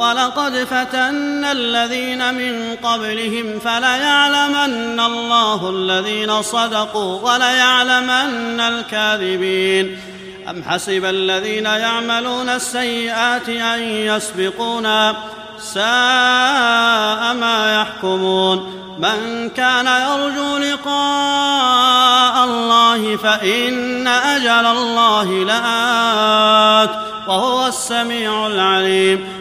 ولقد فتنا الذين من قبلهم فليعلمن الله الذين صدقوا وليعلمن الكاذبين. أم حسب الذين يعملون السيئات أن يسبقونا ساء ما يحكمون. من كان يرجو لقاء الله فإن أجل الله لآت وهو السميع العليم.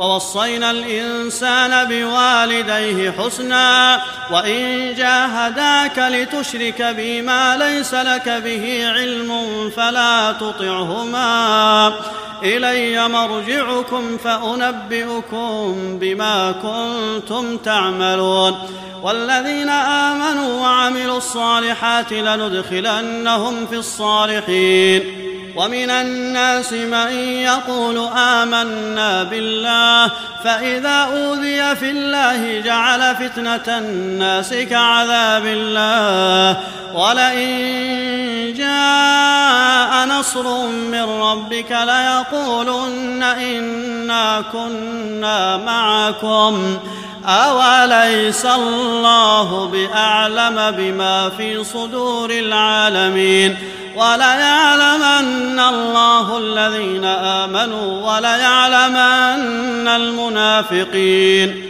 ووصينا الإنسان بوالديه حسنا وإن جاهداك لتشرك بي ما ليس لك به علم فلا تطعهما. إلي مرجعكم فأنبئكم بما كنتم تعملون. والذين آمنوا وعملوا الصالحات لندخلنهم في الصالحين. ومن الناس من يقول آمنا بالله فإذا أوذي في الله جعل فتنة الناس كعذاب الله. ولئن جاء نصر من ربك ليقولن إنا كنا معكم. أوليس الله بأعلم بما في صدور العالمين؟ وليعلمن الله الذين آمنوا وليعلمن المنافقين.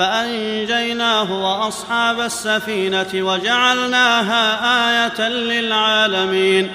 فأنجيناه وأصحاب السفينة وجعلناها آية للعالمين.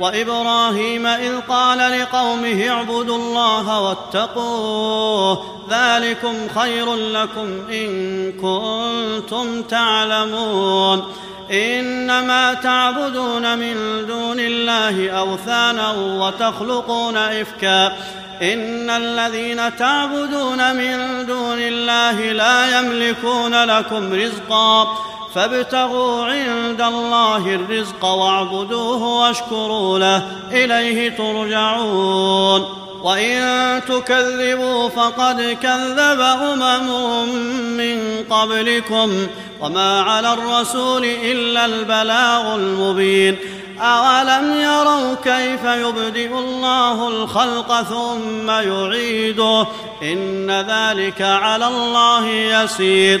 وإبراهيم إذ قال لقومه اعبدوا الله واتقوه ذلكم خير لكم إن كنتم تعلمون. إنما تعبدون من دون الله أوثانا وتخلقون إفكا. إن الذين تعبدون من دون الله لا يملكون لكم رزقا فابتغوا عند الله الرزق واعبدوه واشكروا له إليه ترجعون. وإن تكذبوا فقد كذب أمم من قبلكم وما على الرسول إلا البلاغ المبين. اولم يروا كيف يبدئ الله الخلق ثم يعيده ان ذلك على الله يسير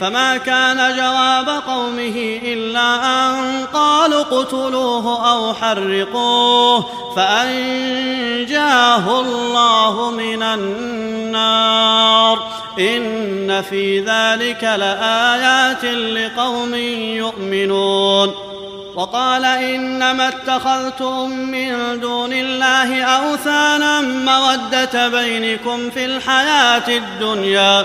فما كان جواب قومه إلا أن قالوا اقتلوه أو حرقوه فأنجاه الله من النار. إن في ذلك لآيات لقوم يؤمنون. وقال إنما اتخذتم من دون الله أوثانا مودة بينكم في الحياة الدنيا.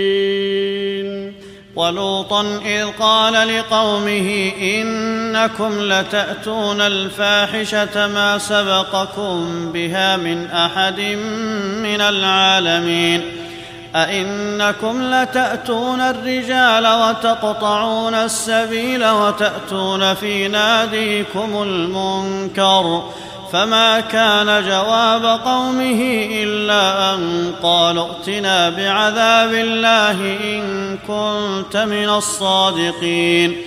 ولوطا إذ قال لقومه إنكم لتأتون الفاحشة ما سبقكم بها من أحد من العالمين أئنكم لتأتون الرجال وتقطعون السبيل وتأتون في ناديكم المنكر فما كان جواب قومه إلا أن قالوا ائتنا بعذاب الله إن كنت من الصادقين.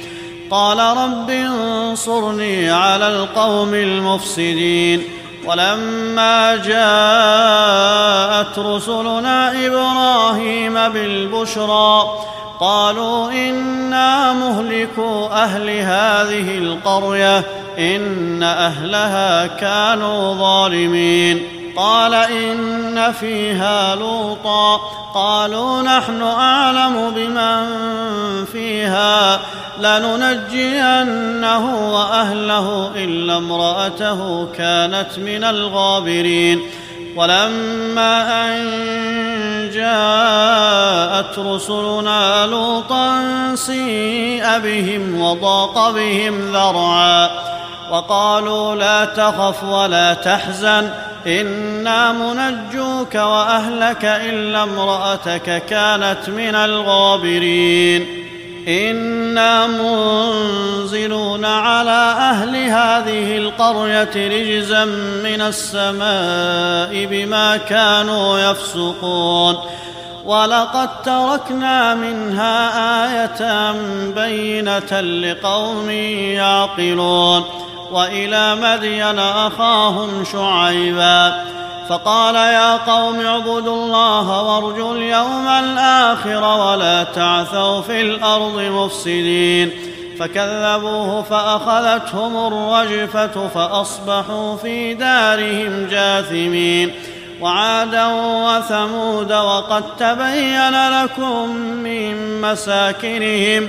قال رب انصرني على القوم المفسدين. ولما جاءت رسلنا إبراهيم بالبشرى قالوا إنا مهلكو أهل هذه القرية. إن أهلها كانوا ظالمين. قال إن فيها لوطا. قالوا نحن أعلم بمن فيها. لننجينه وأهله إلا امرأته كانت من الغابرين. ولما أن جاءت رسلنا لوطا سيء بهم وضاق بهم ذرعا. وقالوا لا تخف ولا تحزن إنا منجوك وأهلك إلا امرأتك كانت من الغابرين. إنا منزلون على أهل هذه القرية رجزا من السماء بما كانوا يفسقون. ولقد تركنا منها آية بينة لقوم يعقلون. وإلى مدين أخاهم شعيبا فقال يا قوم اعبدوا الله وارجوا اليوم الآخر ولا تعثوا في الأرض مفسدين فكذبوه فأخذتهم الرجفة فأصبحوا في دارهم جاثمين وعادا وثمود وقد تبين لكم من مساكنهم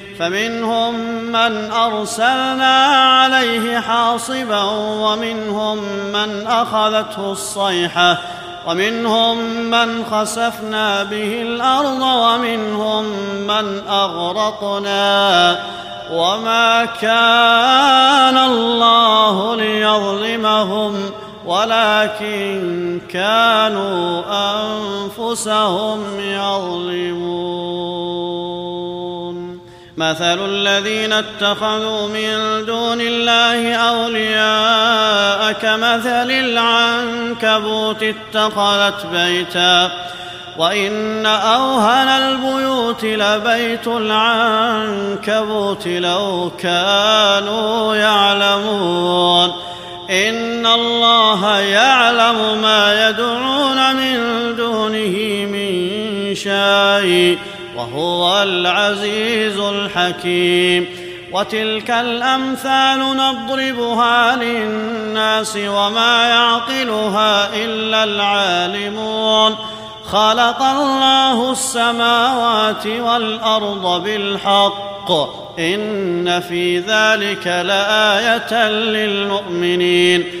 فمنهم من أرسلنا عليه حاصبا ومنهم من أخذته الصيحة ومنهم من خسفنا به الأرض ومنهم من أغرقنا. وما كان الله ليظلمهم ولكن كانوا أنفسهم يظلمون. مثل الذين اتخذوا من دون الله أولياء كمثل العنكبوت اتخذت بيتا وإن أوهن البيوت لبيت العنكبوت لو كانوا يعلمون إن الله يعلم ما يدعون من دونه من شيء وهو العزيز الحكيم. وتلك الأمثال نضربها للناس وما يعقلها إلا العالمون. خلق الله السماوات والأرض بالحق. إن في ذلك لآية للمؤمنين.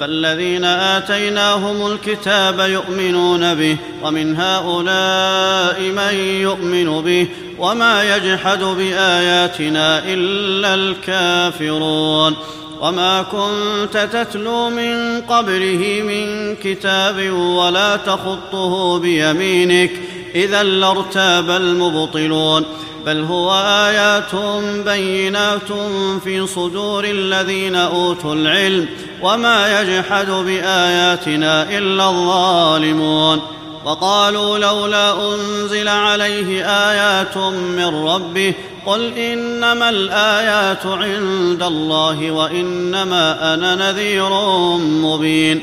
فالذين آتيناهم الكتاب يؤمنون به ومن هؤلاء من يؤمن به وما يجحد بآياتنا إلا الكافرون. وما كنت تتلو من قبله من كتاب ولا تخطه بيمينك إذا لارتاب المبطلون بل هو آيات بينات في صدور الذين أوتوا العلم وما يجحد بآياتنا إلا الظالمون. وقالوا لولا أنزل عليه آيات من ربه قل إنما الآيات عند الله وإنما أنا نذير مبين.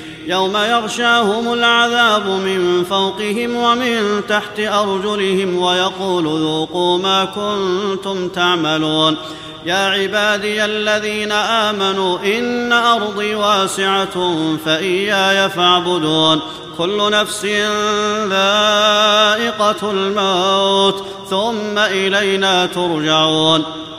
يوم يغشاهم العذاب من فوقهم ومن تحت أرجلهم ويقول ذوقوا ما كنتم تعملون. يا عبادي الذين آمنوا إن أرضي واسعة فإياي فاعبدون. كل نفس ذائقة الموت ثم إلينا ترجعون.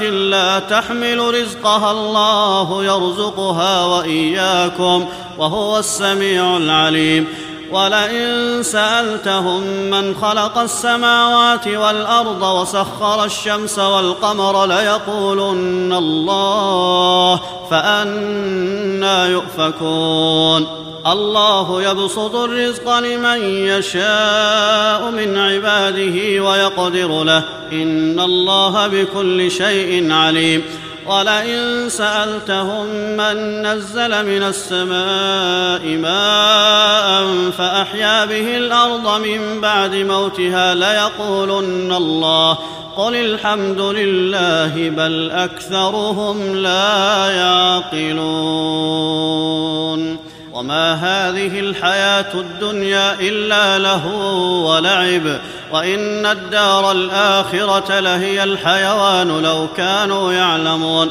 لا تحمل رزقها الله يرزقها واياكم وهو السميع العليم ولئن سالتهم من خلق السماوات والارض وسخر الشمس والقمر ليقولن الله فانا يؤفكون الله يبسط الرزق لمن يشاء من عباده ويقدر له إن الله بكل شيء عليم. ولئن سألتهم من نزل من السماء ماء فأحيا به الأرض من بعد موتها ليقولن الله. قل الحمد لله بل أكثرهم لا يعقلون. وما هذه الحياة الدنيا الا لهو ولعب وان الدار الاخره لهي الحيوان لو كانوا يعلمون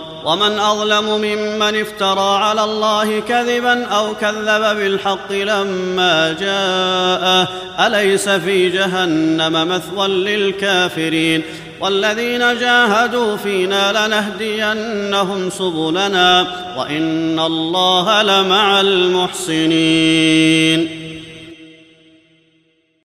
ومن أظلم ممن افترى على الله كذبا أو كذب بالحق لما جاءه. أليس في جهنم مثوى للكافرين؟ والذين جاهدوا فينا لنهدينهم سبلنا. وإن الله لمع المحسنين.